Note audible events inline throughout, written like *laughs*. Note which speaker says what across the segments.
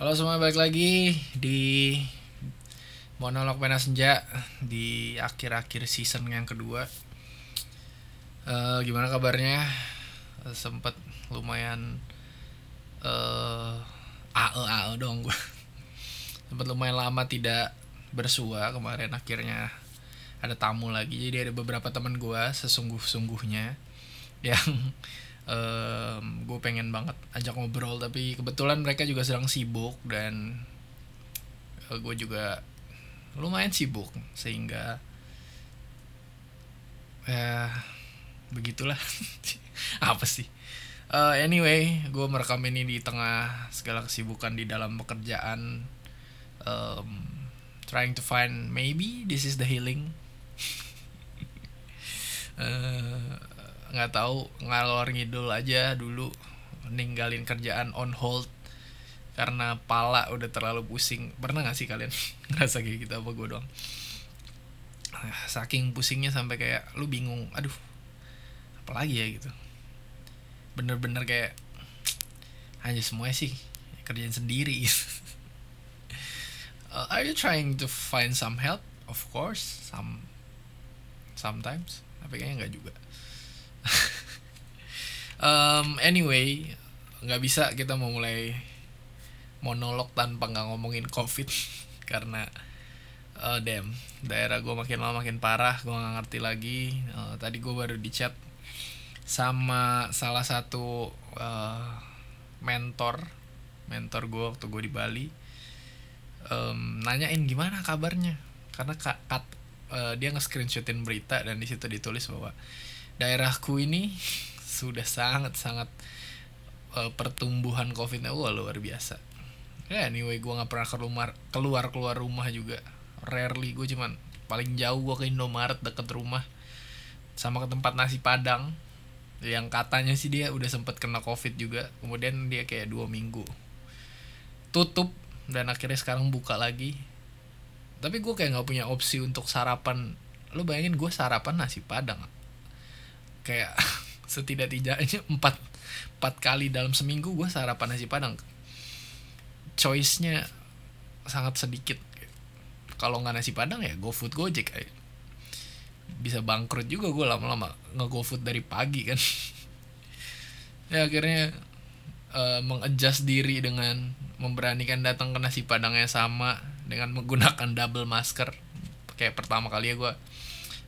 Speaker 1: Halo semua, balik lagi di monolog pena senja di akhir-akhir season yang kedua. Eh, gimana kabarnya? Eh, sempet lumayan eh ae ae dong gue. *laughs* Sempet lumayan lama tidak bersua kemarin akhirnya ada tamu lagi. Jadi ada beberapa teman gue sesungguh-sungguhnya *laughs* yang em, gue pengen banget ajak ngobrol tapi kebetulan mereka juga sedang sibuk dan gue juga lumayan sibuk sehingga ya begitulah. *laughs* Apa sih? Eh, anyway gue merekam ini di tengah segala kesibukan di dalam pekerjaan. Em, trying to find maybe this is the healing. *laughs* Eh, nggak tahu ngalor ngidul aja dulu ninggalin kerjaan on hold karena pala udah terlalu pusing. Pernah gak sih kalian *laughs* ngerasa kayak gitu? Apa gue doang? Ah, saking pusingnya sampai kayak lu bingung aduh apalagi ya? gitu. Bener-bener kayak hanya semuanya sih kerjaan sendiri. *laughs* Uh, are you trying to find some help? Of course some sometimes. Tapi kayaknya nggak juga *laughs* um, anyway nggak bisa kita mau mulai monolog tanpa nggak ngomongin covid *laughs* karena uh, damn daerah gue makin lama makin parah gue nggak ngerti lagi. Uh, tadi gue baru di chat sama salah satu uh, mentor mentor gue waktu gue di Bali. Em, nanyain gimana kabarnya? Karena kak, kat- eh, dia nge-screenshotin berita dan di situ ditulis bahwa daerahku ini sudah sangat sangat eh, pertumbuhan covidnya. Wah luar biasa. Ya anyway gue nggak pernah keluar keluar keluar rumah juga. Rarely gue cuman paling jauh gue ke Indomaret deket rumah sama ke tempat nasi padang. Yang katanya sih dia udah sempet kena covid juga. Kemudian dia kayak dua minggu tutup dan akhirnya sekarang buka lagi. Tapi gue kayak nggak punya opsi untuk sarapan. Lo bayangin gue sarapan nasi padang kayak *laughs* setidak-tidaknya empat empat kali dalam seminggu gue sarapan nasi padang. Choice-nya sangat sedikit. Kalau nggak nasi padang ya GoFood Gojek aja. Bisa bangkrut juga gue lama-lama nge GoFood dari pagi kan. *laughs* Ya akhirnya eh, mengadjust diri dengan memberanikan datang ke nasi padang yang sama dengan menggunakan double masker. Kayak pertama kali ya gue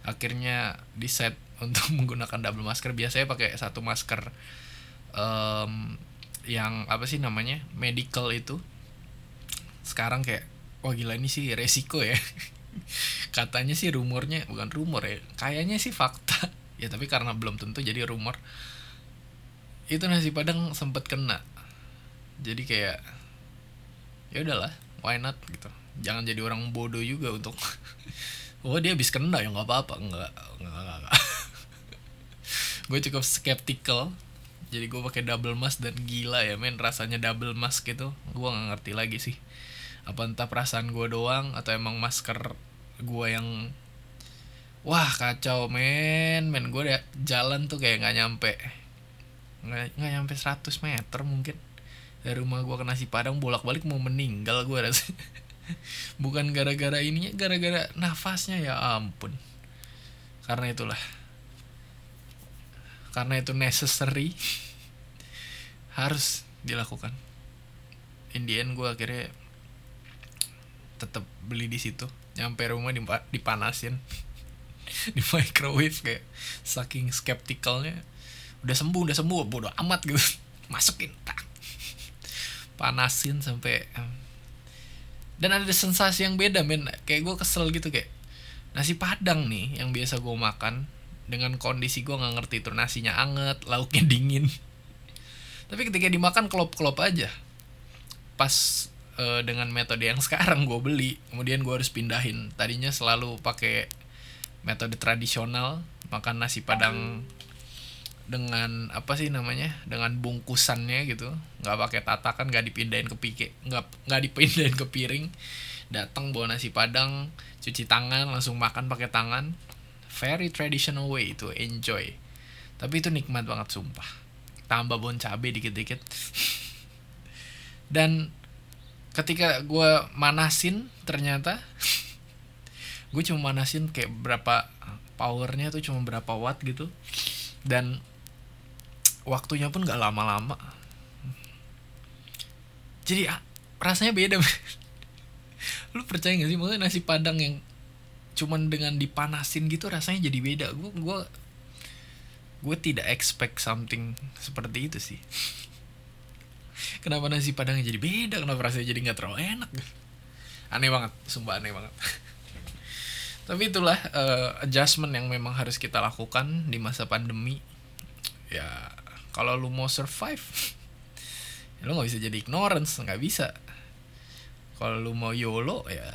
Speaker 1: akhirnya di set untuk *laughs* menggunakan double masker. Biasanya pakai satu masker em, yang apa sih namanya? Medical itu. Sekarang kayak wah gila ini sih resiko ya. *laughs* Katanya sih rumornya bukan rumor ya kayaknya sih fakta. *laughs* Ya tapi karena belum tentu jadi rumor. Itu nasi padang sempet kena. Jadi kayak ya udahlah why not gitu. Jangan jadi orang bodoh juga untuk oh dia habis kena ya nggak apa-apa. Nggak nggak, nggak. Gue cukup skeptical. Jadi gue pakai double mask dan gila ya men. Rasanya double mask itu gue nggak ngerti lagi sih. Apa entah perasaan gue doang atau emang masker gue yang wah kacau men. Men gue udah jalan tuh kayak nggak nyampe nggak nggak nyampe 100 meter mungkin. Dari rumah gue ke nasi padang bolak balik mau meninggal gue rasanya. *laughs* Bukan gara-gara ininya gara-gara nafasnya ya ampun. Karena itulah karena itu necessary harus dilakukan. In the end gue akhirnya tetap beli di situ. Nyampe rumah dipanasin. *laughs* Di microwave kayak saking skeptikalnya udah sembuh udah sembuh bodo amat *laughs* gitu. Masukin tak. Panasin sampai dan ada sensasi yang beda men. Kayak gue kesel gitu kayak nasi padang nih yang biasa gue makan dengan kondisi gue nggak ngerti itu nasinya anget lauknya *laughs* dingin. Tapi ketika dimakan klop-klop aja. Pas eh, dengan metode yang *laughs* sekarang gue beli kemudian gue harus pindahin. Tadinya selalu pakai metode tradisional makan nasi padang dengan apa sih namanya dengan bungkusannya gitu. Nggak pakai tatakan nggak dipindahin ke pike nggak nggak dipindahin ke piring. Datang bawa nasi padang cuci tangan langsung makan pakai tangan very traditional way to enjoy. Tapi itu nikmat banget sumpah. Tambah bon cabe dikit-dikit. Dan ketika gue manasin ternyata gue cuma manasin kayak berapa powernya tuh cuma berapa watt gitu. Dan waktunya pun gak lama-lama. Jadi ah, rasanya beda *laughs* lu percaya gak sih? Maksudnya nasi padang yang cuman dengan dipanasin gitu rasanya jadi beda. Gue gue gue tidak expect something seperti itu sih. Kenapa nasi padangnya jadi beda? Kenapa rasanya jadi nggak terlalu enak? Aneh banget sumpah aneh banget. Tapi itulah uh, adjustment yang memang harus kita lakukan di masa pandemi. Ya kalau lu mau survive ya lu nggak bisa jadi ignorance nggak bisa. Kalau lu mau yolo ya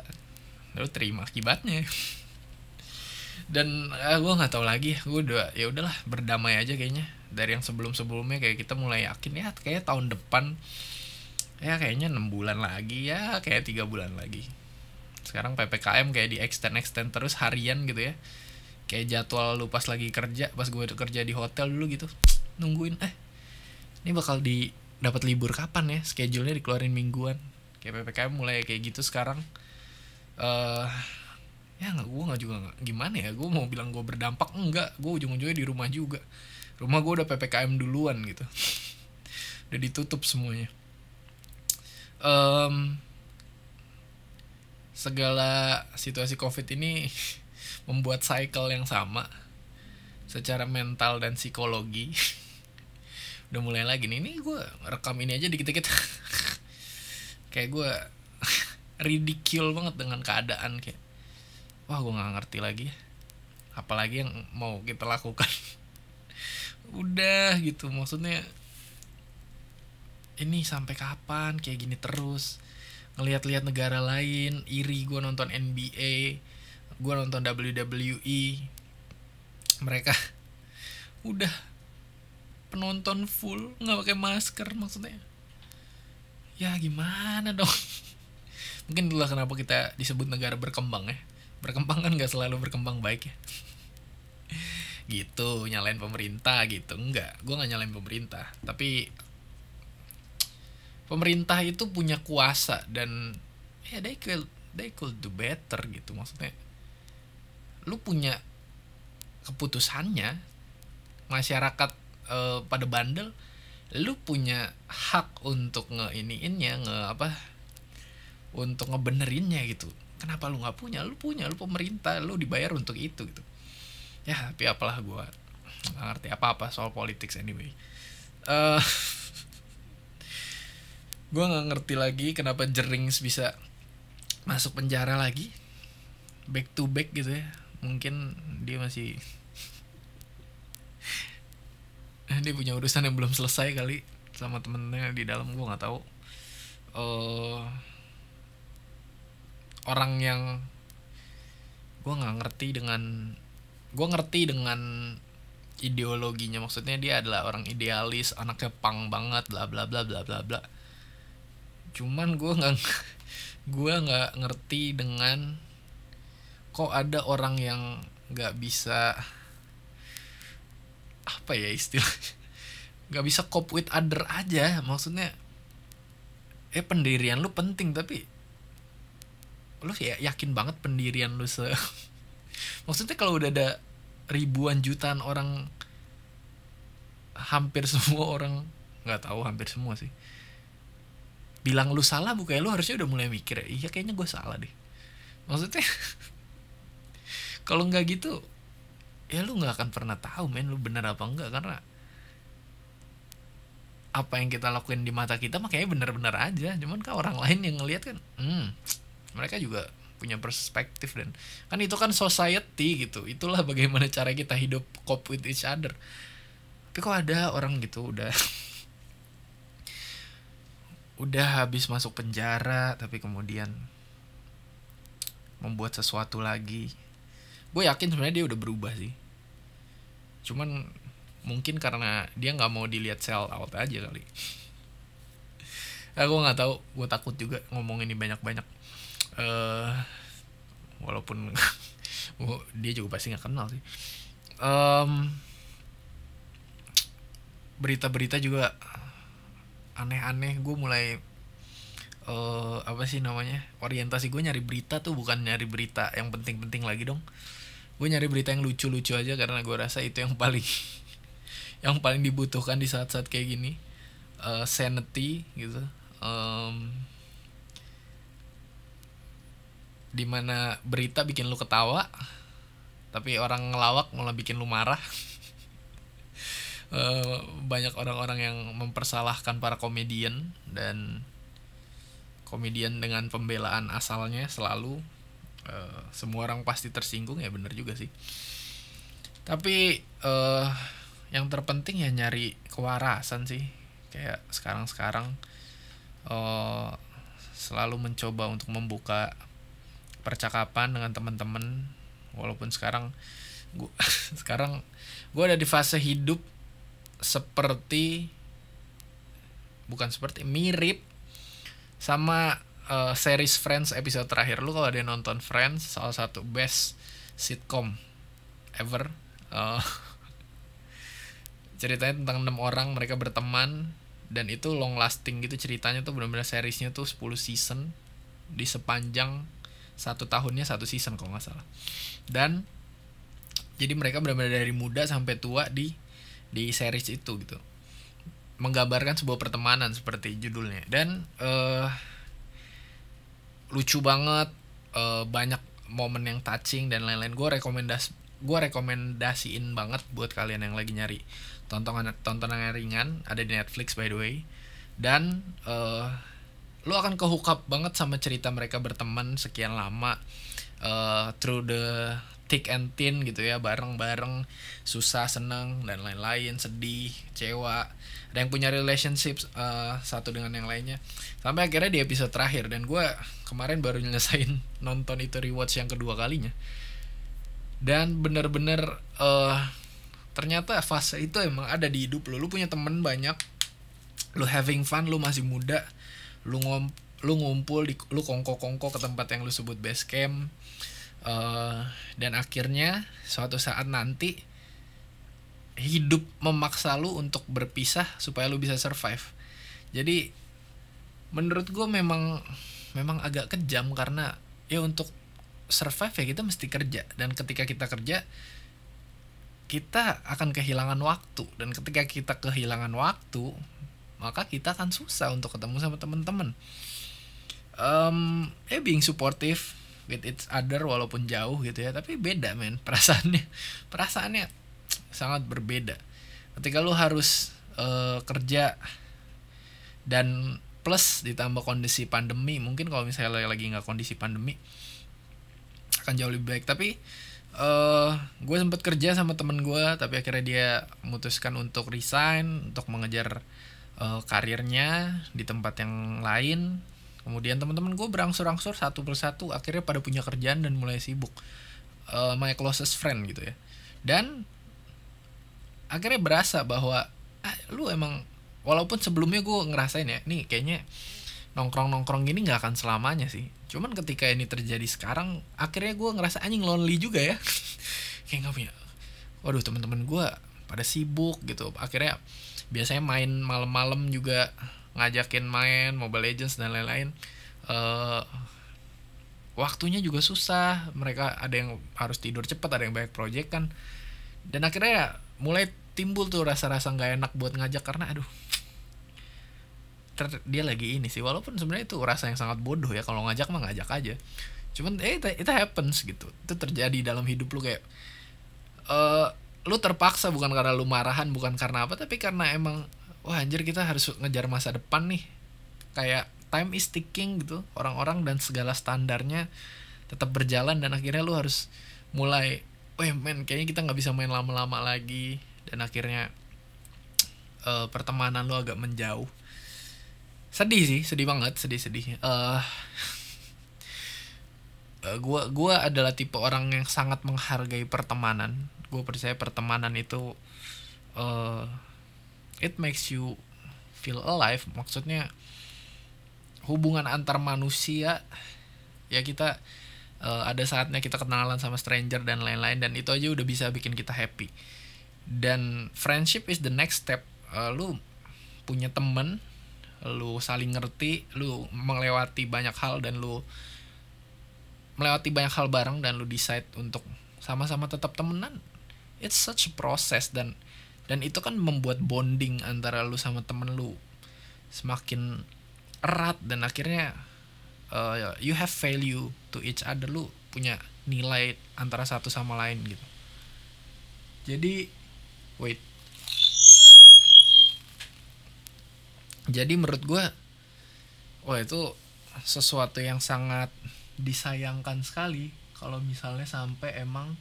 Speaker 1: lu terima akibatnya. Dan uh, eh, gue nggak tahu lagi. Gue udah ya udahlah berdamai aja kayaknya. Dari yang sebelum sebelumnya kayak kita mulai yakin ya kayak tahun depan. Ya kayaknya enam bulan lagi ya kayak tiga bulan lagi. Sekarang ppkm kayak di extend extend terus harian gitu ya. Kayak jadwal lu pas lagi kerja pas gue kerja di hotel dulu gitu nungguin eh ini bakal di dapat libur kapan ya? Schedule-nya dikeluarin mingguan. Kayak ppkm mulai kayak gitu sekarang uh, ya nggak gue nggak juga gak, gimana ya gue mau bilang gue berdampak enggak. Gue ujung-ujungnya di rumah juga. Rumah gue udah ppkm duluan gitu. Udah ditutup semuanya. Um, segala situasi covid ini *laughs* membuat cycle yang sama. Secara mental dan psikologi. *laughs* Udah mulai lagi nih. Ini gue rekam ini aja dikit-dikit. *laughs* Kayak gue ridicule banget dengan keadaan kayak wah gue nggak ngerti lagi apalagi yang mau kita lakukan. *laughs* Udah gitu maksudnya ini sampai kapan? Kayak gini terus. Ngelihat-lihat negara lain iri gue nonton NBA gue nonton WWE mereka *laughs* udah penonton full nggak pakai masker maksudnya. Ya gimana dong *laughs* mungkin itulah kenapa kita disebut negara berkembang ya. Berkembang kan nggak selalu berkembang baik ya. *laughs* Gitu nyalain pemerintah gitu. Enggak gue nggak nyalain pemerintah. Tapi pemerintah itu punya kuasa dan ya they could they could do better gitu. Maksudnya lu punya keputusannya masyarakat uh, pada bandel lu punya hak untuk nge iniinnya nge apa untuk ngebenerinnya gitu. Kenapa lu nggak punya? Lu punya lu pemerintah lu dibayar untuk itu gitu. Ya tapi apalah gue nggak ngerti apa apa soal politik anyway. Uh, eh, *laughs* gue nggak ngerti lagi kenapa Jerings bisa masuk penjara lagi. Back to back gitu ya. Mungkin dia masih *laughs* dia punya urusan yang belum selesai kali sama temennya di dalam gue nggak tahu. Uh, orang yang gue nggak ngerti dengan gue ngerti dengan ideologinya. Maksudnya dia adalah orang idealis anaknya pang banget bla bla bla bla bla bla. Cuman gue nggak *laughs* gue nggak ngerti dengan kok ada orang yang nggak bisa apa ya istilah *laughs* nggak bisa cope with other aja. Maksudnya eh pendirian lu penting tapi lu ya yakin banget pendirian lu se *laughs* maksudnya kalau udah ada ribuan jutaan orang hampir semua orang nggak tahu hampir semua sih. Bilang lu salah bukannya lu harusnya udah mulai mikir ya iya kayaknya gue salah deh. Maksudnya *laughs* kalau nggak gitu ya lu nggak akan pernah tahu men lu bener apa enggak karena apa yang kita lakuin di mata kita makanya bener-bener aja. Cuman kan orang lain yang ngelihat kan hmm mereka juga punya perspektif dan kan itu kan society gitu. Itulah bagaimana cara kita hidup cope with each other. Tapi kok ada orang gitu udah *laughs* udah habis masuk penjara tapi kemudian membuat sesuatu lagi. Gue yakin sebenarnya dia udah berubah sih. Cuman mungkin karena dia nggak mau dilihat sell out aja kali. *laughs* Aku nggak tahu gue takut juga ngomong ini banyak banyak uh, walaupun *laughs* dia juga pasti nggak kenal sih. Um, berita-berita juga aneh-aneh. Gue mulai uh, apa sih namanya orientasi gue nyari berita tuh bukan nyari berita yang penting-penting lagi dong. Gue nyari berita yang lucu-lucu aja karena gue rasa itu yang paling *laughs* yang paling dibutuhkan di saat-saat kayak gini. Uh, sanity gitu. Um, di mana berita bikin lu ketawa tapi orang ngelawak malah bikin lu marah. Uh, *laughs* banyak orang-orang yang mempersalahkan para komedian dan komedian dengan pembelaan asalnya selalu uh, semua orang pasti tersinggung ya bener juga sih. Tapi uh, yang terpenting ya nyari kewarasan sih. Kayak sekarang-sekarang uh, selalu mencoba untuk membuka percakapan dengan teman-teman. Walaupun sekarang gua *laughs* sekarang gue ada di fase hidup seperti bukan seperti mirip sama uh, series Friends episode terakhir. Lu kalau yang nonton Friends salah satu best sitcom ever uh, *laughs* ceritanya tentang enam orang mereka berteman dan itu long lasting gitu ceritanya tuh benar-benar seriesnya tuh 10 season di sepanjang satu tahunnya satu season kalau nggak salah. Dan jadi mereka benar-benar dari muda sampai tua di di series itu gitu. Menggambarkan sebuah pertemanan seperti judulnya. Dan uh, lucu banget uh, banyak momen yang touching dan lain-lain. Gue rekomendas gue rekomendasiin banget buat kalian yang lagi nyari tontonan tontonan yang ringan. Ada di Netflix by the way. Dan uh, lo akan kehukap banget sama cerita mereka berteman sekian lama uh, through the thick and thin gitu ya bareng-bareng susah seneng dan lain-lain sedih kecewa. Ada yang punya relationship uh, satu dengan yang lainnya. Sampai akhirnya di episode terakhir dan gue kemarin baru nyelesain *laughs* nonton itu rewatch yang kedua kalinya. Dan bener-bener uh, ternyata fase itu emang ada di hidup lo. Lu punya temen banyak lu having fun lu masih muda lu ngom lu ngumpul di lu kongko-kongko ke tempat yang lu sebut base camp uh, dan akhirnya suatu saat nanti hidup memaksa lu untuk berpisah supaya lu bisa survive. Jadi menurut gue memang memang agak kejam karena ya untuk survive ya kita mesti kerja. Dan ketika kita kerja kita akan kehilangan waktu. Dan ketika kita kehilangan waktu maka kita akan susah untuk ketemu sama teman-teman. Um, eh being supportive with each other walaupun jauh gitu ya tapi beda men. *laughs* Perasaannya perasaannya sangat berbeda. Ketika lu harus uh, kerja dan plus ditambah kondisi pandemi mungkin kalau misalnya lagi nggak kondisi pandemi akan jauh lebih baik. Tapi uh, gue sempat kerja sama temen gue tapi akhirnya dia memutuskan untuk resign untuk mengejar uh, karirnya di tempat yang lain. Kemudian teman-teman gue berangsur-angsur satu persatu akhirnya pada punya kerjaan dan mulai sibuk. Uh, my closest friend gitu ya. Dan akhirnya berasa bahwa ah, lu emang walaupun sebelumnya gue ngerasain ya nih kayaknya nongkrong nongkrong gini nggak akan selamanya sih. Cuman ketika ini terjadi sekarang akhirnya gue ngerasa anjing lonely juga ya. *laughs* Kayak nggak punya waduh teman-teman gue pada sibuk gitu. Akhirnya biasanya main malam-malam juga ngajakin main Mobile Legends dan lain-lain. Uh, waktunya juga susah mereka ada yang harus tidur cepat ada yang banyak project kan. Dan akhirnya ya mulai timbul tuh rasa-rasa nggak enak buat ngajak karena aduh. Ter dia lagi ini sih walaupun sebenarnya itu rasa yang sangat bodoh ya kalau ngajak mah ngajak aja. Cuman eh itu, itu happens gitu. Itu terjadi dalam hidup lu kayak uh, lu terpaksa bukan karena lu marahan bukan karena apa tapi karena emang wah anjir kita harus ngejar masa depan nih. Kayak time is ticking gitu orang-orang dan segala standarnya tetap berjalan dan akhirnya lu harus mulai weh men kayaknya kita nggak bisa main lama-lama lagi. Dan akhirnya uh, pertemanan lu agak menjauh. Sedih sih sedih banget sedih sedih. Uh, uh, *laughs* gua gua adalah tipe orang yang sangat menghargai pertemanan gue percaya pertemanan itu uh, it makes you feel alive. Maksudnya hubungan antar manusia ya kita uh, ada saatnya kita kenalan sama stranger dan lain-lain dan itu aja udah bisa bikin kita happy. Dan friendship is the next step. Uh, lu punya temen lu saling ngerti lu melewati banyak hal dan lu melewati banyak hal bareng dan lu decide untuk sama-sama tetap temenan it's such a process dan dan itu kan membuat bonding antara lu sama temen lu semakin erat dan akhirnya uh, you have value to each other. Lu punya nilai antara satu sama lain gitu. Jadi wait. Jadi menurut gue wah itu sesuatu yang sangat disayangkan sekali kalau misalnya sampai emang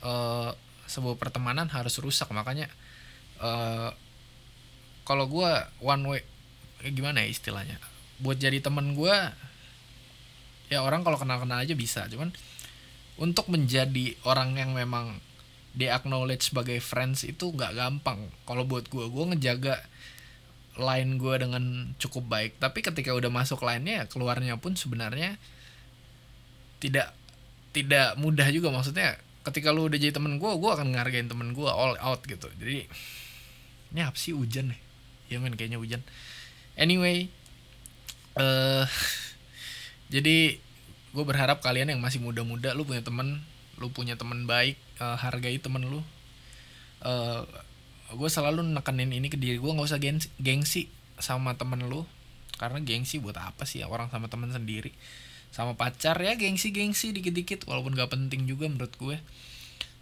Speaker 1: uh, sebuah pertemanan harus rusak. Makanya uh, kalau gue one way gimana ya istilahnya? Buat jadi temen gue ya orang kalau kenal kenal aja bisa. Cuman untuk menjadi orang yang memang di acknowledge sebagai friends itu nggak gampang. Kalau buat gue gue ngejaga line gue dengan cukup baik. Tapi ketika udah masuk line-nya keluarnya pun sebenarnya tidak tidak mudah juga. Maksudnya ketika lu udah jadi temen gue gue akan ngargain temen gue all out gitu. Jadi ini apa sih hujan nih? Ya men kayaknya hujan. Anyway uh, *laughs* jadi gue berharap kalian yang masih muda-muda lu punya temen lu punya temen baik uh, hargai temen lu. Uh, gue selalu nekenin ini ke diri gue nggak usah gengsi, gengsi sama temen lu. Karena gengsi buat apa sih? Orang sama temen sendiri sama pacar ya gengsi gengsi dikit dikit walaupun gak penting juga menurut gue.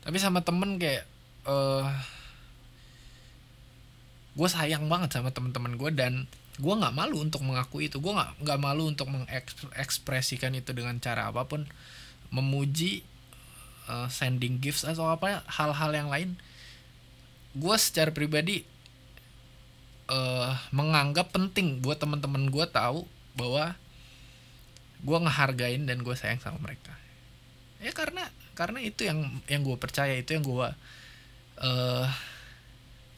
Speaker 1: Tapi sama temen kayak uh, gue sayang banget sama teman-teman gue dan gue nggak malu untuk mengakui itu. Gue nggak nggak malu untuk mengekspresikan itu dengan cara apa pun. Memuji uh, sending gifts atau apa hal-hal yang lain. Gue secara pribadi uh, menganggap penting buat teman-teman gue tahu bahwa gue ngehargain dan gue sayang sama mereka. Ya karena karena itu yang yang gue percaya itu yang gue uh,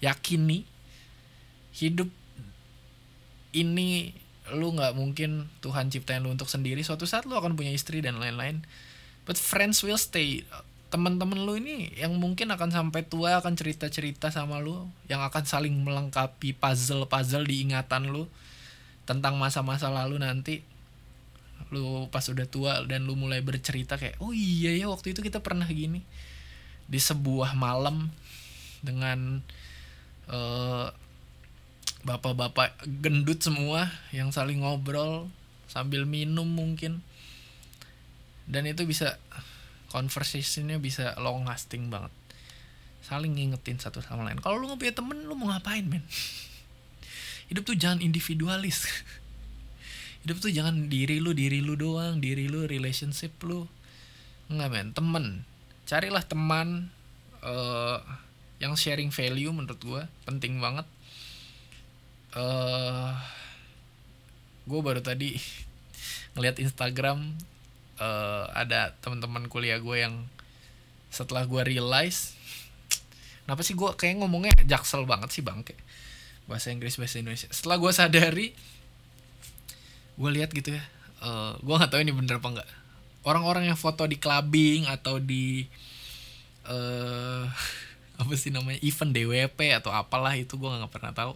Speaker 1: yakini hidup ini lu nggak mungkin Tuhan ciptain lu untuk sendiri. Suatu saat lu akan punya istri dan lain-lain. But friends will stay. Teman-teman lu ini yang mungkin akan sampai tua akan cerita-cerita sama lu yang akan saling melengkapi puzzle-puzzle di ingatan lu tentang masa-masa lalu nanti lu pas udah tua dan lu mulai bercerita kayak oh iya ya waktu itu kita pernah gini. Di sebuah malam dengan uh, bapak-bapak gendut semua yang saling ngobrol sambil minum mungkin. Dan itu bisa conversationnya bisa long lasting banget. Saling ngingetin satu sama lain. Kalau lu nggak punya temen lu mau ngapain men? *laughs* Hidup tuh jangan individualis *laughs* hidup tuh jangan diri lu diri lu doang diri lu relationship lu. Nggak men temen. Carilah teman uh, yang sharing value menurut gue penting banget. Uh, gue baru tadi *laughs* ngeliat Instagram uh, ada teman-teman kuliah gue yang setelah gue realize *tsk* kenapa sih gue kayak ngomongnya jaksel banget sih bangke. Bahasa Inggris bahasa Indonesia. Setelah gue sadari gue lihat gitu ya uh, gue nggak tahu ini bener apa enggak orang-orang yang foto di clubbing atau di uh, *laughs* apa sih namanya event DWP atau apalah itu gue nggak pernah tahu.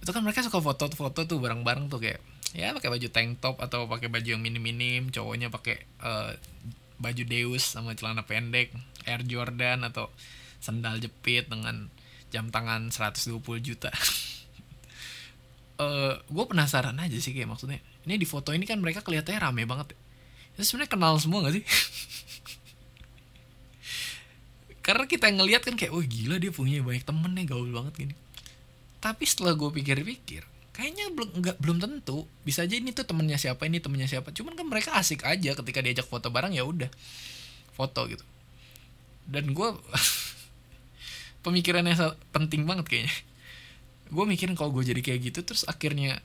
Speaker 1: Itu kan mereka suka foto-foto tuh bareng-bareng tuh kayak ya pakai baju tank top atau pakai baju yang minim-minim cowoknya pakai uh, baju Deus sama celana pendek Air Jordan atau sandal jepit dengan jam tangan 120 juta *laughs* uh, eh, gue penasaran aja sih kayak maksudnya. Ini di foto ini kan mereka kelihatannya rame banget ya. itu sebenarnya kenal semua gak sih? *laughs* Karena kita ngelihat kan kayak wah gila dia punya banyak temen nih gaul banget gini. Tapi setelah gue pikir-pikir kayaknya belum nggak belum tentu. Bisa aja ini tuh temennya siapa ini temennya siapa. Cuman kan mereka asik aja ketika diajak foto bareng ya udah foto gitu. Dan gue *laughs* pemikirannya penting banget kayaknya gue mikirin kalau gue jadi kayak gitu terus akhirnya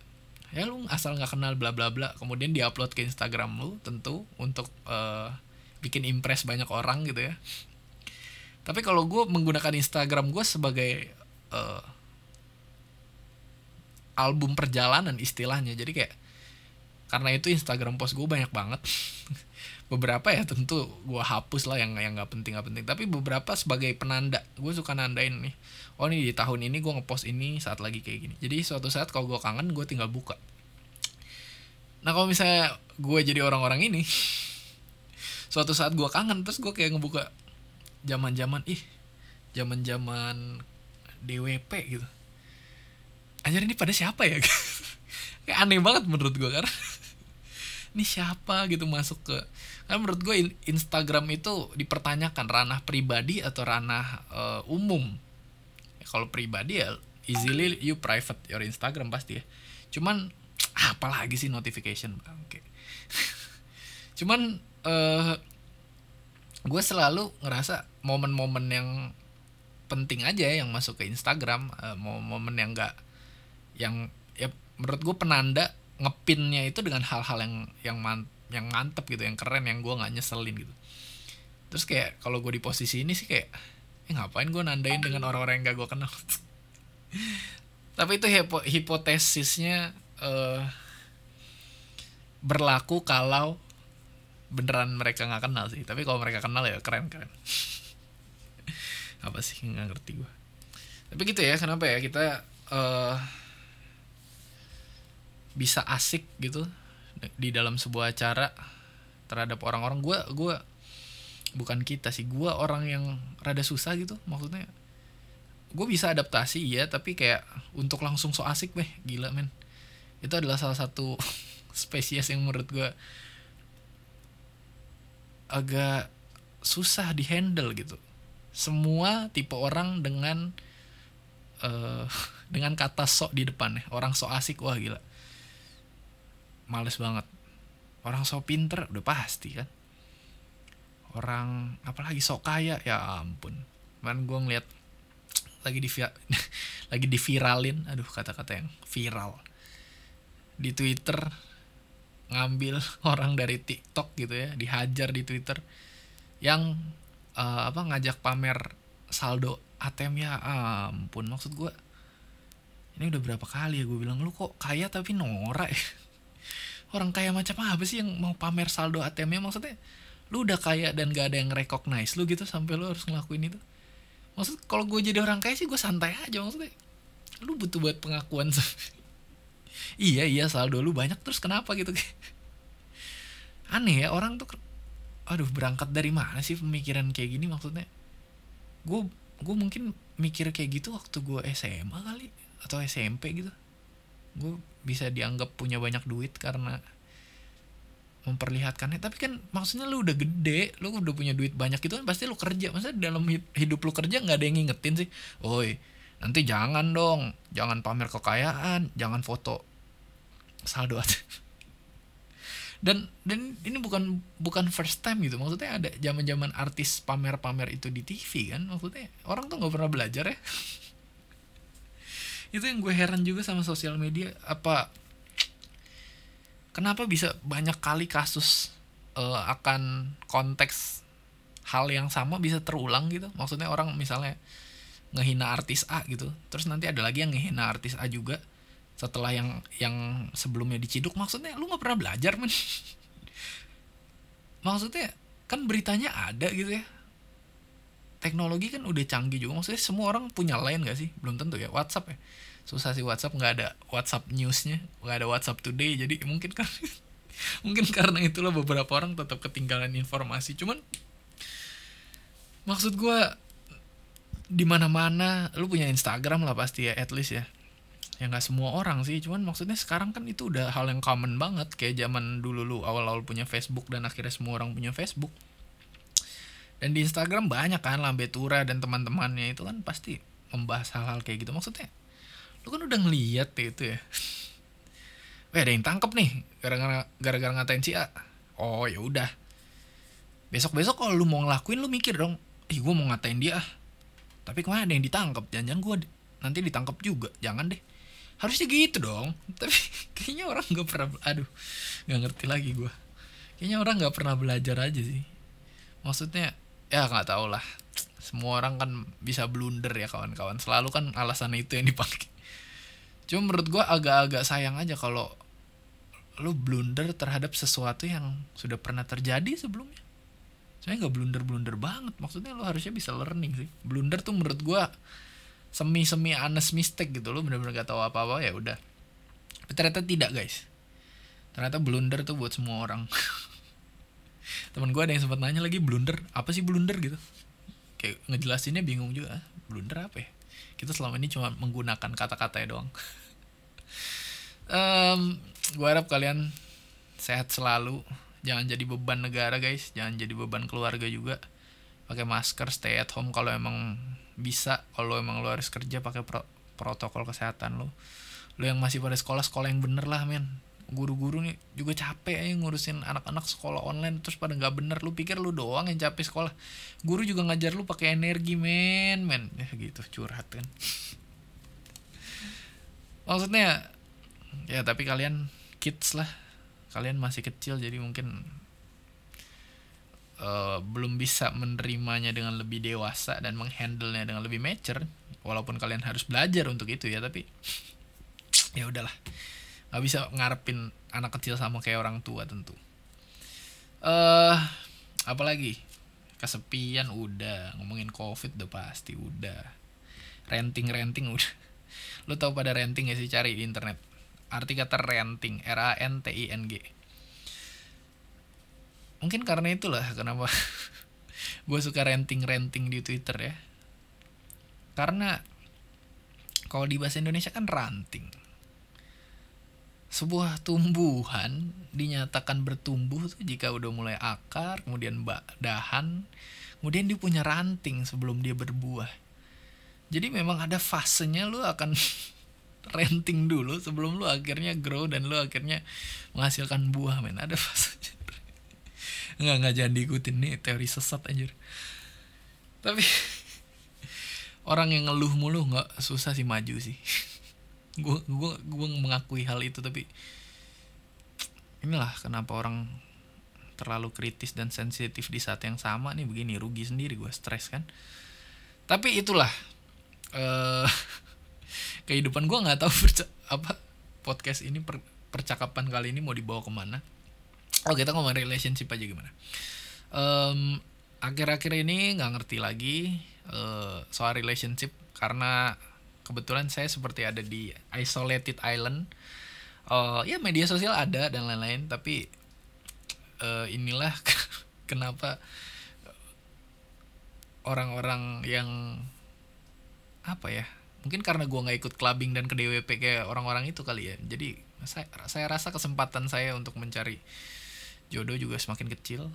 Speaker 1: ya lu asal nggak kenal bla bla bla. Kemudian diupload ke Instagram lu tentu untuk uh, bikin impress banyak orang gitu ya. Tapi kalau gue menggunakan Instagram gue sebagai uh, album perjalanan istilahnya. Jadi kayak karena itu Instagram post gue banyak banget. *laughs* Beberapa ya tentu gue hapus lah yang yang nggak penting nggak penting. Tapi beberapa sebagai penanda gue suka nandain nih oh nih di tahun ini gue ngepost ini saat lagi kayak gini. Jadi suatu saat kalau gue kangen gue tinggal buka. Nah kalau misalnya gue jadi orang-orang ini *laughs* suatu saat gue kangen terus gue kayak ngebuka zaman zaman ih zaman zaman DWP gitu. Anjir ini pada siapa ya? *laughs* Kayak aneh banget menurut gue karena *laughs* ini siapa gitu masuk ke kan menurut gue Instagram itu dipertanyakan ranah pribadi atau ranah uh, umum kalau pribadi ya easily you private your Instagram pasti ya. Cuman *tsk* apalagi sih notification? Bangke. *laughs* Cuman uh, gue selalu ngerasa momen-momen yang penting aja yang masuk ke Instagram uh, momen yang enggak yang ya menurut gue penanda ngepinnya itu dengan hal-hal yang yang man, yang mantep gitu yang keren yang gue nggak nyeselin gitu. Terus kayak kalau gue di posisi ini sih kayak eh ngapain gue nandain dengan orang-orang yang gak gue kenal? *laughs* Tapi itu hipo hipotesisnya uh, berlaku kalau beneran mereka nggak kenal sih. Tapi kalau mereka kenal ya keren keren. *laughs* Apa sih? Nggak ngerti gue tapi gitu ya kenapa ya kita uh, bisa asik gitu di dalam sebuah acara terhadap orang-orang. Gue gue bukan kita sih gue orang yang rada susah gitu maksudnya. Gue bisa adaptasi ya tapi kayak untuk langsung so asik deh gila men. Itu adalah salah satu *laughs* spesies yang menurut gue agak susah dihandle gitu. Semua tipe orang dengan uh, *laughs* dengan kata sok di depan nih orang so asik wah gila. Males banget. Orang sok pinter udah pasti kan orang apalagi sok kaya ya ampun. Man gue ngeliat *tsk* lagi di *laughs* lagi di viralin aduh kata-kata yang viral. Di Twitter ngambil *laughs* orang dari TikTok gitu ya dihajar di Twitter yang uh, apa ngajak pamer saldo ATM ya ampun. Maksud gue ini udah berapa kali ya gue bilang lu kok kaya tapi norak ya? *laughs* Orang kaya macam apa sih yang mau pamer saldo ATM-nya? Maksudnya lu udah kaya dan gak ada yang recognize lu gitu sampai lu harus ngelakuin itu. Maksud kalau gue jadi orang kaya sih gue santai aja maksudnya. Lu butuh buat pengakuan *laughs* iya iya saldo lu banyak terus kenapa gitu? *laughs* Aneh ya orang tuh aduh berangkat dari mana sih pemikiran kayak gini maksudnya? Gue gue mungkin mikir kayak gitu waktu gue SMA kali atau SMP gitu. Gue bisa dianggap punya banyak duit karena memperlihatkannya. Tapi kan maksudnya lu udah gede lu udah punya duit banyak itu kan pasti lu kerja. Maksudnya dalam hidup lu kerja nggak ada yang ngingetin sih oi nanti jangan dong jangan pamer kekayaan jangan foto saldo *laughs* dan dan ini bukan bukan first time gitu. Maksudnya ada zaman zaman artis pamer pamer itu di TV kan maksudnya orang tuh nggak pernah belajar ya. *laughs* Itu yang gue heran juga sama sosial media apa kenapa bisa banyak kali kasus uh, akan konteks hal yang sama bisa terulang gitu? Maksudnya orang misalnya ngehina artis A gitu terus nanti ada lagi yang ngehina artis A juga setelah yang yang sebelumnya diciduk. Maksudnya lu nggak pernah belajar men? *laughs* Maksudnya kan beritanya ada gitu ya. Teknologi kan udah canggih juga. Maksudnya semua orang punya line gak sih? Belum tentu ya. WhatsApp ya susah sih WhatsApp nggak ada WhatsApp newsnya nggak ada WhatsApp today jadi mungkin kan *laughs* mungkin karena itulah beberapa orang tetap ketinggalan informasi. Cuman maksud gue di mana mana lu punya Instagram lah pasti ya at least ya. Ya nggak semua orang sih cuman maksudnya sekarang kan itu udah hal yang common banget kayak zaman dulu lu awal-awal punya Facebook dan akhirnya semua orang punya Facebook. Dan di Instagram banyak kan Lambe Tura dan teman-temannya itu kan pasti membahas hal-hal kayak gitu. Maksudnya lu kan udah ngeliat itu ya. Weh ada yang tangkep nih gara-gara gara-gara ngatain si A. Oh ya udah. Besok besok kalau lu mau ngelakuin lu mikir dong ih gue mau ngatain dia ah. Tapi ke mana ada yang ditangkap jangan-jangan gue nanti ditangkap juga jangan deh. Harusnya gitu dong *laughs* tapi kayaknya orang nggak pernah aduh nggak ngerti lagi gue kayaknya orang nggak pernah belajar aja sih. Maksudnya ya nggak tau lah. Semua orang kan bisa blunder ya kawan-kawan. Selalu kan alasan itu yang dipakai cuma menurut gue agak-agak sayang aja kalau lu blunder terhadap sesuatu yang sudah pernah terjadi sebelumnya. Saya nggak blunder blunder banget. Maksudnya lu harusnya bisa learning sih. Blunder tuh menurut gua semi semi honest mistake gitu. Lu bener-bener gak tahu apa apa ya udah. Ternyata tidak guys. Ternyata blunder tuh buat semua orang. *laughs* Teman gua ada yang sempat nanya lagi blunder? Apa sih blunder? gitu. Kayak ngejelasinnya bingung juga. Blunder apa ya kita selama ini cuma menggunakan kata-katanya doang. *laughs* Um, gue harap kalian sehat selalu. Jangan jadi beban negara guys. Jangan jadi beban keluarga juga. Pakai masker stay at home kalau emang bisa. Kalau emang lo harus kerja pakai pro protokol kesehatan lo lo yang masih pada sekolah sekolah yang bener lah men guru-guru nih juga capek aja ngurusin anak-anak sekolah online terus pada nggak bener. Lu pikir lu doang yang capek sekolah. Guru juga ngajar lu pakai energi men. Men *laughs* ya gitu curhat kan. Maksudnya ya tapi kalian kids lah. Kalian masih kecil jadi mungkin uh, belum bisa menerimanya dengan lebih dewasa dan menghandlenya dengan lebih mature. Walaupun kalian harus belajar untuk itu ya tapi *sniffs* ya udahlah nggak bisa ngarepin anak kecil sama kayak orang tua tentu. Eh uh, apalagi? Kesepian udah ngomongin covid udah pasti udah. Renting renting udah. Lo tau pada renting ya sih cari di internet? Arti kata renting R A N T I N G. Mungkin karena itulah kenapa *laughs* gue suka renting renting di Twitter ya. Karena kalau di bahasa Indonesia kan ranting sebuah tumbuhan dinyatakan bertumbuh tuh jika udah mulai akar kemudian dahan kemudian dia punya ranting sebelum dia berbuah. Jadi memang ada fasenya lu akan *laughs* renting dulu sebelum lu akhirnya grow dan lu akhirnya menghasilkan buah men. Ada fase nggak nggak jangan diikutin nih teori sesat anjir. Tapi *laughs* orang yang ngeluh mulu nggak susah sih maju sih *laughs* gue gue gue mengakui hal itu tapi inilah kenapa orang terlalu kritis dan sensitif di saat yang sama nih. Begini rugi sendiri gue stres kan? Tapi itulah uh, *laughs* kehidupan gue nggak tahu apa podcast ini per, percakapan kali ini mau dibawa ke mana. Oh kita ngomong relationship aja gimana? Um, akhir-akhir ini nggak ngerti lagi uh, soal relationship karena kebetulan saya seperti ada di isolated island. Uh, ya media sosial ada dan lain-lain tapi uh, inilah *laughs* kenapa orang-orang yang apa ya mungkin karena gue nggak ikut clubbing dan ke DWP kayak orang-orang itu kali ya. Jadi saya saya rasa kesempatan saya untuk mencari jodoh juga semakin kecil.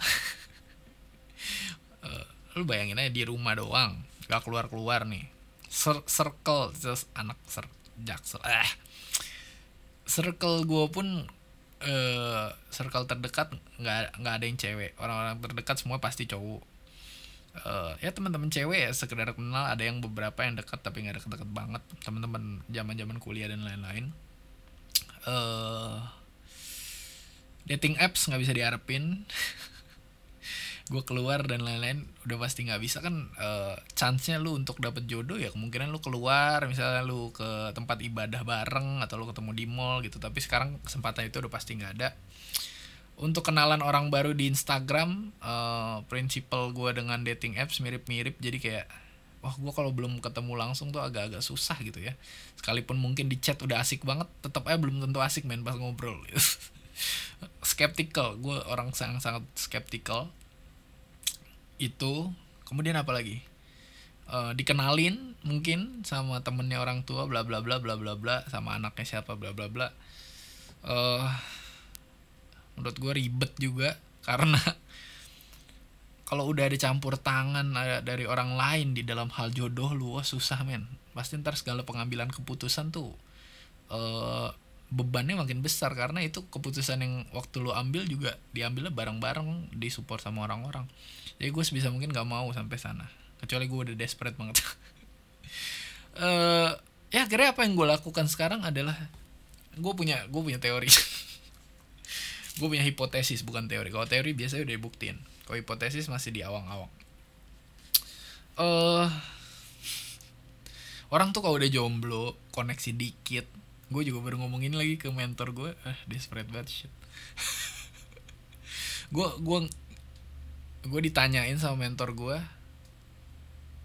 Speaker 1: Uh, *laughs* lu bayangin aja di rumah doang gak keluar keluar nih Cir circle just anak ser jaksel eh. Circle gue pun uh, circle terdekat nggak nggak ada yang cewek. Orang-orang terdekat semua pasti cowok. Uh, ya teman-teman cewek ya sekedar kenal ada yang beberapa yang dekat tapi nggak deket-deket banget. Teman-teman zaman-zaman kuliah dan lain-lain. Uh, dating apps nggak bisa diharapin *laughs* gue keluar dan lain-lain udah pasti nggak bisa kan uh, chance-nya lu untuk dapet jodoh ya kemungkinan lu keluar misalnya lu ke tempat ibadah bareng atau lu ketemu di mall gitu. Tapi sekarang kesempatan itu udah pasti nggak ada. Untuk kenalan orang baru di Instagram uh, prinsipal gue dengan dating apps mirip-mirip. Jadi kayak wah gue kalau belum ketemu langsung tuh agak-agak susah gitu ya. Sekalipun mungkin di chat udah asik banget tetap aja belum tentu asik main pas ngobrol. Gitu. *laughs* skeptical. Gue orang sangat sangat skeptical itu kemudian apa lagi? Uh, dikenalin mungkin sama temennya orang tua bla bla bla bla bla bla sama anaknya siapa bla bla bla. Uh, menurut gue ribet juga *laughs* karena kalau udah ada campur tangan dari orang lain di dalam hal jodoh lu wah susah men. Pasti ntar segala pengambilan keputusan tuh uh, bebannya makin besar karena itu keputusan yang waktu lu ambil juga diambilnya bareng-bareng disupport sama orang-orang jadi gue sebisa mungkin gak mau sampai sana. Kecuali gue udah desperate banget. Uh, *laughs* ya akhirnya apa yang gue lakukan sekarang adalah gue punya gue punya teori. *laughs* Gue punya hipotesis bukan teori. Kalau teori biasanya udah dibuktiin. Kalau hipotesis masih di awang-awang. Uh, orang tuh kalau udah jomblo koneksi dikit gue juga baru ngomongin lagi ke mentor gue ah desperate banget shit. *laughs* Gue gue gue ditanyain sama mentor gue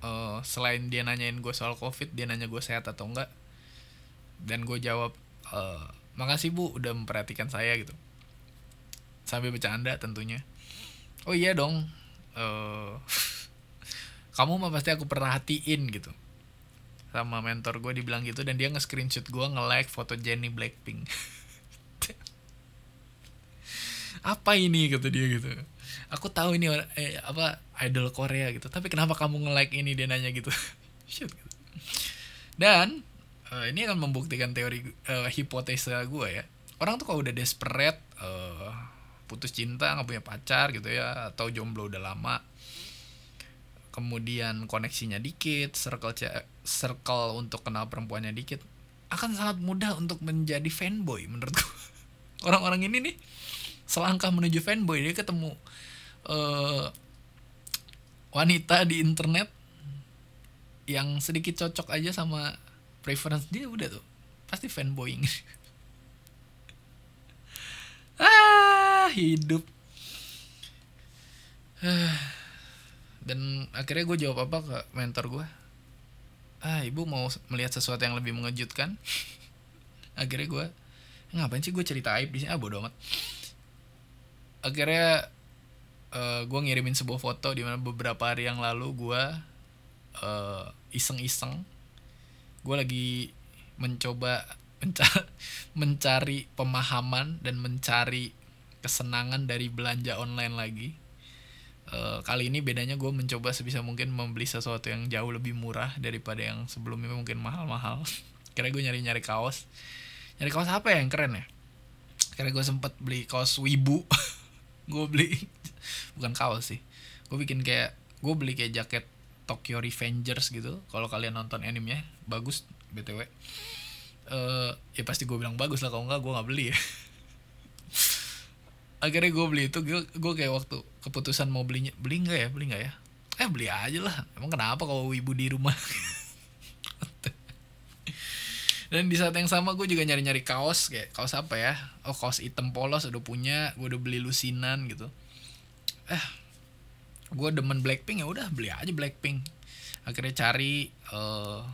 Speaker 1: uh, selain dia nanyain gue soal covid dia nanya gue sehat atau enggak. Dan gue jawab uh, makasih bu udah memperhatikan saya gitu. Sambil bercanda tentunya. Oh iya dong uh, *laughs* kamu mah pasti aku perhatiin gitu. Sama mentor gue dibilang gitu dan dia nge-screenshot gue nge-like foto Jennie Blackpink. *laughs* Apa ini kata dia gitu aku tahu ini eh, apa idol Korea gitu. Tapi kenapa kamu nge-like ini? Dia nanya gitu. *laughs* Gitu. dan uh, ini akan membuktikan teori uh, hipotesa gue ya. Orang tuh kalau udah desperate uh, putus cinta nggak punya pacar gitu ya atau jomblo udah lama kemudian koneksinya dikit circle circle untuk kenal perempuannya dikit akan sangat mudah untuk menjadi fanboy menurutku *laughs* orang-orang ini nih selangkah menuju fanboy dia ketemu uh, wanita di internet yang sedikit cocok aja sama preference dia udah tuh. Pasti fanboying. *laughs* Ah hidup. *sighs* Dan akhirnya gue jawab apa ke mentor gue ah ibu mau melihat sesuatu yang lebih mengejutkan? *laughs* Akhirnya gue ngapain sih gue cerita aib di sini? Ah bodo amat akhirnya uh, gue ngirimin sebuah foto di mana beberapa hari yang lalu gue uh, iseng-iseng gue lagi mencoba mencari, *laughs* mencari pemahaman dan mencari kesenangan dari belanja online lagi. Uh, kali ini bedanya gue mencoba sebisa mungkin membeli sesuatu yang jauh lebih murah daripada yang sebelumnya mungkin mahal-mahal. *laughs* Kira gue nyari-nyari kaos. Nyari kaos apa ya yang keren ya? Kira gue sempet beli kaos wibu *laughs* gue beli *laughs* bukan kaos sih. Gue bikin kayak gue beli kayak jaket Tokyo Revengers gitu. Kalau kalian nonton animenya bagus btw uh, eh, ya pasti gue bilang bagus lah kalau enggak gue nggak beli ya. *laughs* Akhirnya gue beli itu gue gue kayak waktu keputusan mau belinya beli nggak ya? Beli nggak ya? Eh beli aja lah. Emang kenapa kalau ibu di rumah *laughs* dan di saat yang sama gue juga nyari-nyari kaos kayak kaos apa ya? Oh kaos hitam polos udah punya gue udah beli lusinan gitu. Eh gue demen Blackpink ya udah beli aja Blackpink. Akhirnya cari uh,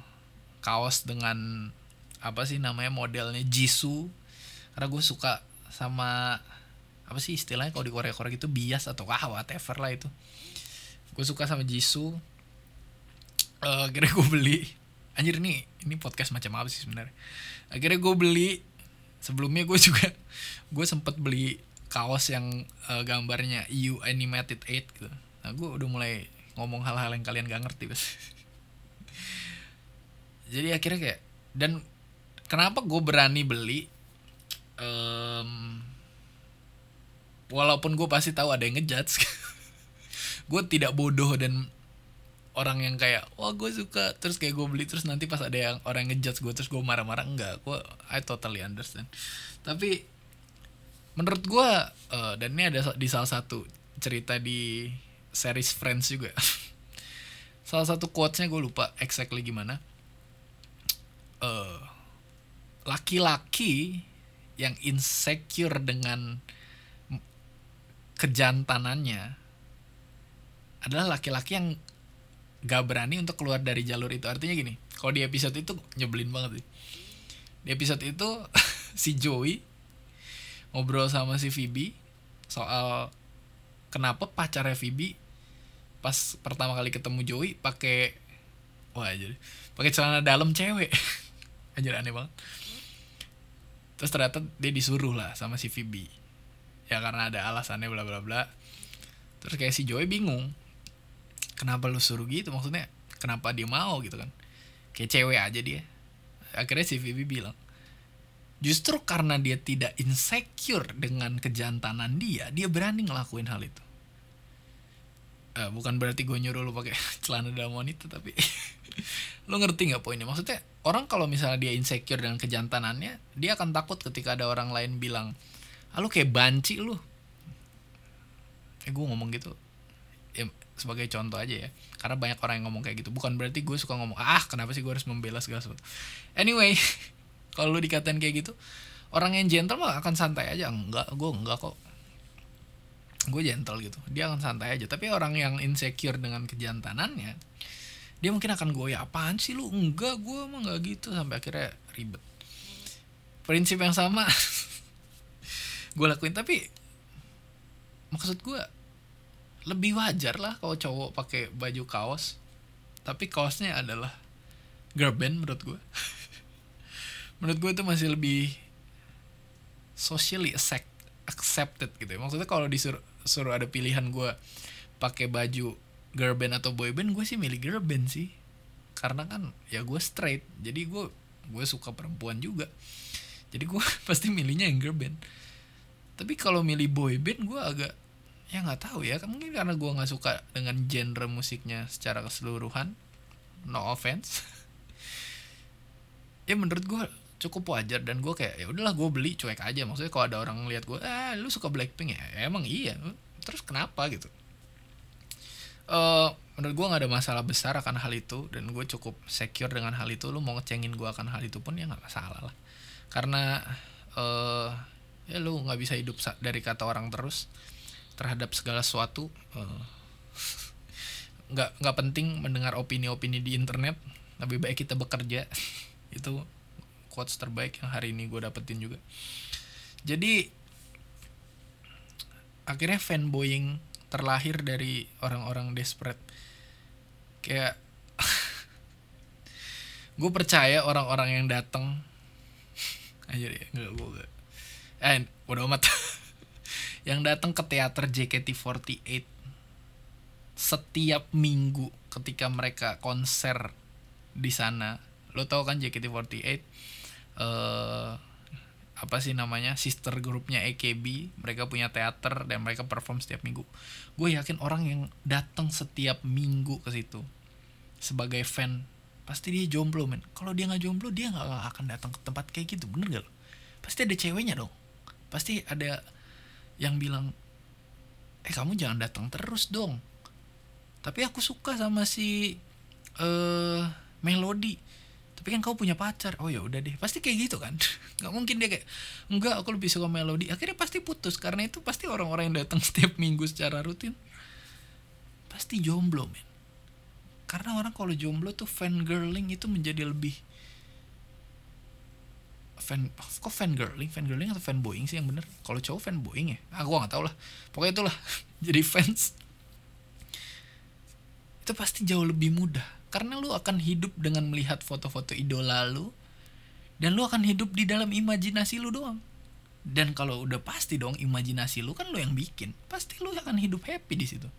Speaker 1: kaos dengan apa sih namanya modelnya Jisoo. Karena gue suka sama apa sih istilahnya kalau di Korea Korea gitu bias atau wah whatever lah itu. Gue suka sama Jisoo. Uh, akhirnya gue beli anjir nih ini podcast macam apa sih sebenarnya? Akhirnya gue beli sebelumnya gue *laughs* juga gue sempet beli kaos yang uh, gambarnya EU Animated 8 gitu. Nah gue udah mulai ngomong hal-hal yang kalian gak ngerti bos *laughs* jadi akhirnya kayak dan kenapa gue berani beli um, walaupun gue pasti tahu ada yang ngejudge *laughs* gue tidak bodoh dan orang yang kayak wah gue suka. Terus kayak gue beli terus nanti pas ada yang orang ngejudge gue terus gue marah-marah enggak. Gue I totally understand. Tapi menurut gue uh, dan ini ada di salah satu cerita di series Friends juga. *laughs* Salah satu quotesnya gue lupa exactly gimana. Uh, laki-laki yang insecure dengan kejantanannya adalah laki-laki yang gak berani untuk keluar dari jalur itu. Artinya gini kalau di episode itu nyebelin banget sih. Di episode itu *laughs* si Joey ngobrol sama si Phoebe soal kenapa pacarnya Phoebe pas pertama kali ketemu Joey pakai wah jadi pakai celana dalam cewek. *laughs* Aja aneh banget. Terus ternyata dia disuruh lah sama si Phoebe. Ya karena ada alasannya bla bla bla. Terus kayak si Joey bingung kenapa lu suruh gitu? Maksudnya kenapa dia mau gitu kan? Kayak cewek aja dia. Akhirnya si Vivi bilang justru karena dia tidak insecure dengan kejantanan dia dia berani ngelakuin hal itu. Uh, bukan berarti gue nyuruh lu pakai *laughs* celana dalam wanita tapi *laughs* lu ngerti nggak poinnya? Maksudnya orang kalau misalnya dia insecure dengan kejantanannya dia akan takut ketika ada orang lain bilang ah, lu kayak banci lu. Eh gue ngomong gitu sebagai contoh aja ya. Karena banyak orang yang ngomong kayak gitu. Bukan berarti gue suka ngomong ah kenapa sih gue harus membela segala sesuatu? Anyway *laughs* kalau lu dikatain kayak gitu orang yang gentle mah akan santai aja. Enggak gue enggak kok. Gue gentle gitu. Dia akan santai aja. Tapi orang yang insecure dengan kejantanannya dia mungkin akan gue ya apaan sih lu? Enggak gue emang enggak gitu. Sampai akhirnya ribet. Prinsip yang sama *laughs* gue lakuin. Tapi maksud gue lebih wajar lah kalau cowok pakai baju kaos. Tapi kaosnya adalah girl band menurut gue *laughs* menurut gue itu masih lebih socially accept, accepted gitu ya. Maksudnya kalau disuruh suruh ada pilihan gue pakai baju girl band atau boy band gue sih milih girl band sih. Karena kan ya gue straight. Jadi gue gue suka perempuan juga. Jadi gue *laughs* pasti milihnya yang girl band. Tapi kalau milih boy band gue agak ya nggak tahu ya. Mungkin karena gue nggak suka dengan genre musiknya secara keseluruhan. No offense. *laughs* Ya menurut gue cukup wajar dan gue kayak ya udahlah gue beli cuek aja. Maksudnya kalau ada orang ngeliat gue ah lu suka Blackpink ya, ya emang iya. Terus kenapa gitu? Uh, menurut gue nggak ada masalah besar akan hal itu dan gue cukup secure dengan hal itu. Lu mau ngecengin gue akan hal itu pun ya nggak masalah lah. Karena uh, ya lu nggak bisa hidup dari kata orang terus terhadap segala sesuatu uh, nggak nggak penting mendengar opini-opini di internet lebih baik kita bekerja. *laughs* Itu quotes terbaik yang hari ini gue dapetin juga. Jadi akhirnya fanboying terlahir dari orang-orang desperate. Kayak *laughs* gue percaya orang-orang yang datang aja *laughs* deh nggak gue eh udah amat yang datang ke teater JKT48 setiap minggu ketika mereka konser di sana. Lo tau kan JKT48 uh, apa sih namanya? Sister grupnya AKB mereka punya teater dan mereka perform setiap minggu. Gue yakin orang yang datang setiap minggu ke situ sebagai fan pasti dia jomblo men. Kalau dia nggak jomblo dia nggak akan datang ke tempat kayak gitu. Bener gak lo? Pasti ada ceweknya dong. Pasti ada yang bilang eh kamu jangan datang terus dong. Tapi aku suka sama si eh uh, melodi tapi kan kau punya pacar. Oh ya udah deh. Pasti kayak gitu kan? *laughs* Nggak mungkin dia kayak enggak aku lebih suka melodi akhirnya pasti putus. Karena itu pasti orang-orang yang datang *laughs* setiap minggu secara rutin pasti jomblo men. Karena orang kalau jomblo tuh fan girling itu menjadi lebih fan kok fan girling fan girling atau fan boying sih yang bener? Kalau cowok fan boying ya? Ah gua nggak tahu lah. Pokoknya itulah *laughs* jadi fans. Itu pasti jauh lebih mudah. Karena lu akan hidup dengan melihat foto-foto idola lu dan lu akan hidup di dalam imajinasi lu doang. Dan kalau udah pasti dong imajinasi lu kan lu yang bikin. Pasti lu akan hidup happy di situ.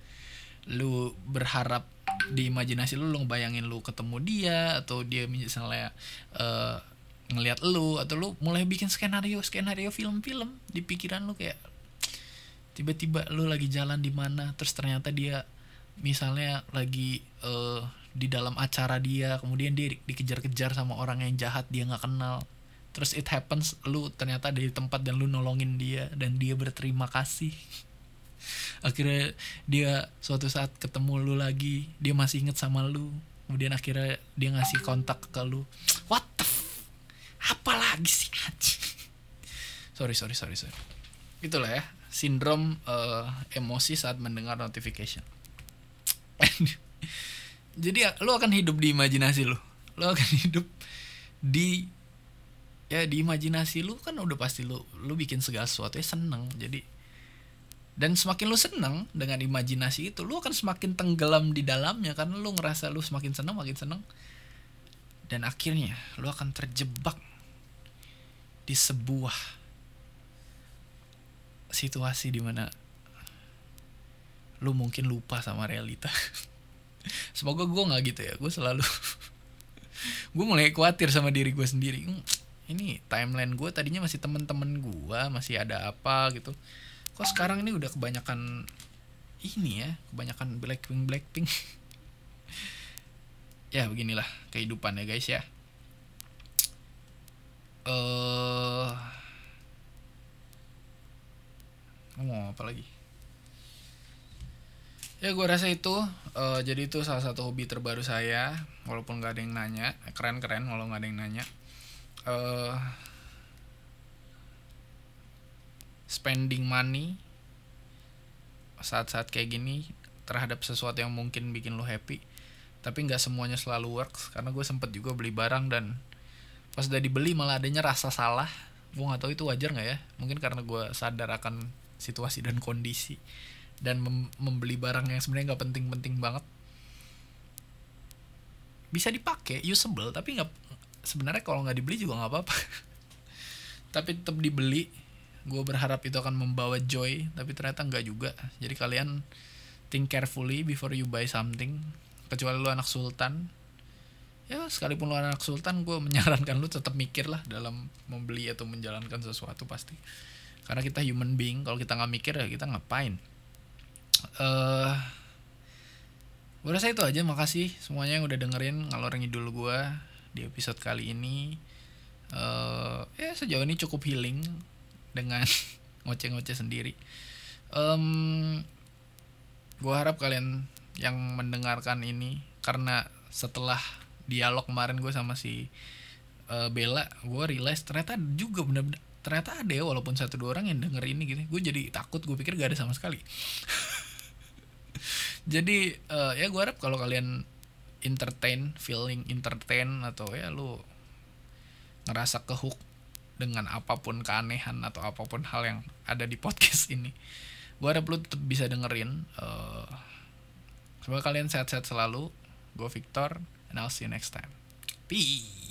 Speaker 1: Lu berharap di imajinasi lu lu bayangin lu ketemu dia atau dia misalnya uh, ngelihat lu atau lu mulai bikin skenario skenario film-film di pikiran lu kayak tiba-tiba lu lagi jalan di mana terus ternyata dia misalnya lagi uh, di dalam acara dia kemudian dia dikejar-kejar sama orang yang jahat dia nggak kenal. Terus it happens lu ternyata ada di tempat dan lu nolongin dia dan dia berterima kasih. *laughs* Akhirnya dia suatu saat ketemu lu lagi dia masih inget sama lu kemudian akhirnya dia ngasih kontak ke lu. What the apa lagi sih sorry sorry sorry sorry. Itulah ya sindrom uh, emosi saat mendengar notification. *laughs* Jadi lo akan hidup di imajinasi lo lo akan hidup di ya di imajinasi lu kan udah pasti lu lu bikin segala sesuatu ya seneng. Jadi dan semakin lu seneng dengan imajinasi itu lu akan semakin tenggelam di dalamnya karena lu ngerasa lu semakin seneng makin seneng. Dan akhirnya lu akan terjebak di sebuah situasi di mana lu mungkin lupa sama realita. *laughs* Semoga gue nggak gitu ya. Gue selalu *laughs* gue mulai khawatir sama diri gue sendiri. Hmm, ini timeline gue tadinya masih temen-temen gue masih ada apa gitu. Kok sekarang ini udah kebanyakan ini ya kebanyakan blackpink blackpink. *laughs* Ya beginilah kehidupan ya guys ya uh, ngomong apa lagi? Ya gue rasa itu uh, jadi itu salah satu hobi terbaru saya walaupun gak ada yang nanya. Keren keren kalau nggak ada yang nanya. Uh, spending money saat-saat kayak gini terhadap sesuatu yang mungkin bikin lo happy tapi nggak semuanya selalu works karena gue sempet juga beli barang dan pas udah dibeli malah adanya rasa salah. Gue nggak tahu itu wajar nggak ya? Mungkin karena gue sadar akan situasi dan kondisi dan mem membeli barang yang sebenarnya nggak penting-penting banget. Bisa dipakai usable tapi nggak sebenarnya kalau nggak dibeli juga nggak apa-apa. *laughs* Tapi tetap dibeli. Gue berharap itu akan membawa joy tapi ternyata nggak juga. Jadi kalian think carefully before you buy something. Kecuali lu anak sultan ya sekalipun lu anak sultan gue menyarankan lu tetap mikir lah dalam membeli atau menjalankan sesuatu pasti. Karena kita human being kalau kita nggak mikir ya kita ngapain? Eh uh, gue itu aja makasih semuanya yang udah dengerin ngalor ngidul gue di episode kali ini. Uh, ya sejauh ini cukup healing dengan *laughs* ngoceh-ngoceh sendiri. Um, gue harap kalian yang mendengarkan ini karena setelah dialog kemarin gue sama si uh, Bella gue realize ternyata juga bener-bener ternyata ada ya walaupun satu dua orang yang denger ini gitu. Gue jadi takut gue pikir gak ada sama sekali. *laughs* Jadi uh, ya gue harap kalau kalian entertain feeling entertain atau ya lu ngerasa kehook dengan apa pun keanehan atau apa pun hal yang ada di *laughs* podcast ini gue harap lu tetap bisa dengerin uh, semoga kalian sehat-sehat selalu. Gue Victor and I'll see you next time. Peace